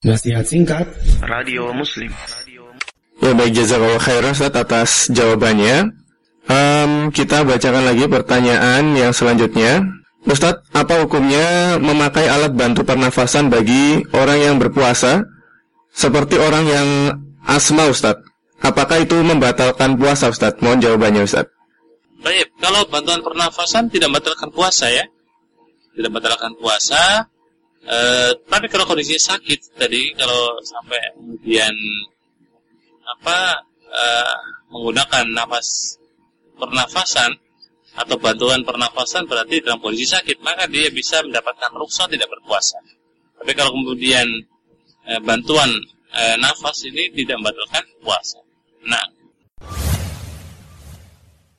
Nasihat singkat. Radio Muslim. Ya baik jazakallah khairan Ustaz atas jawabannya. Um, Kita bacakan lagi pertanyaan yang selanjutnya. Ustadz, apa hukumnya memakai alat bantu pernafasan bagi orang yang berpuasa? Seperti orang yang asma Ustadz Apakah itu membatalkan puasa Ustadz? Mohon jawabannya Ustadz Baik, kalau bantuan pernafasan tidak membatalkan puasa ya. Tidak membatalkan puasa e, Tapi kalau kondisinya sakit tadi Kalau sampai kemudian Apa e, Menggunakan nafas pernafasan atau bantuan pernafasan berarti dalam kondisi sakit maka dia bisa mendapatkan rukhsah tidak berpuasa. Tapi kalau kemudian e, bantuan e, nafas ini tidak membatalkan puasa. Nah,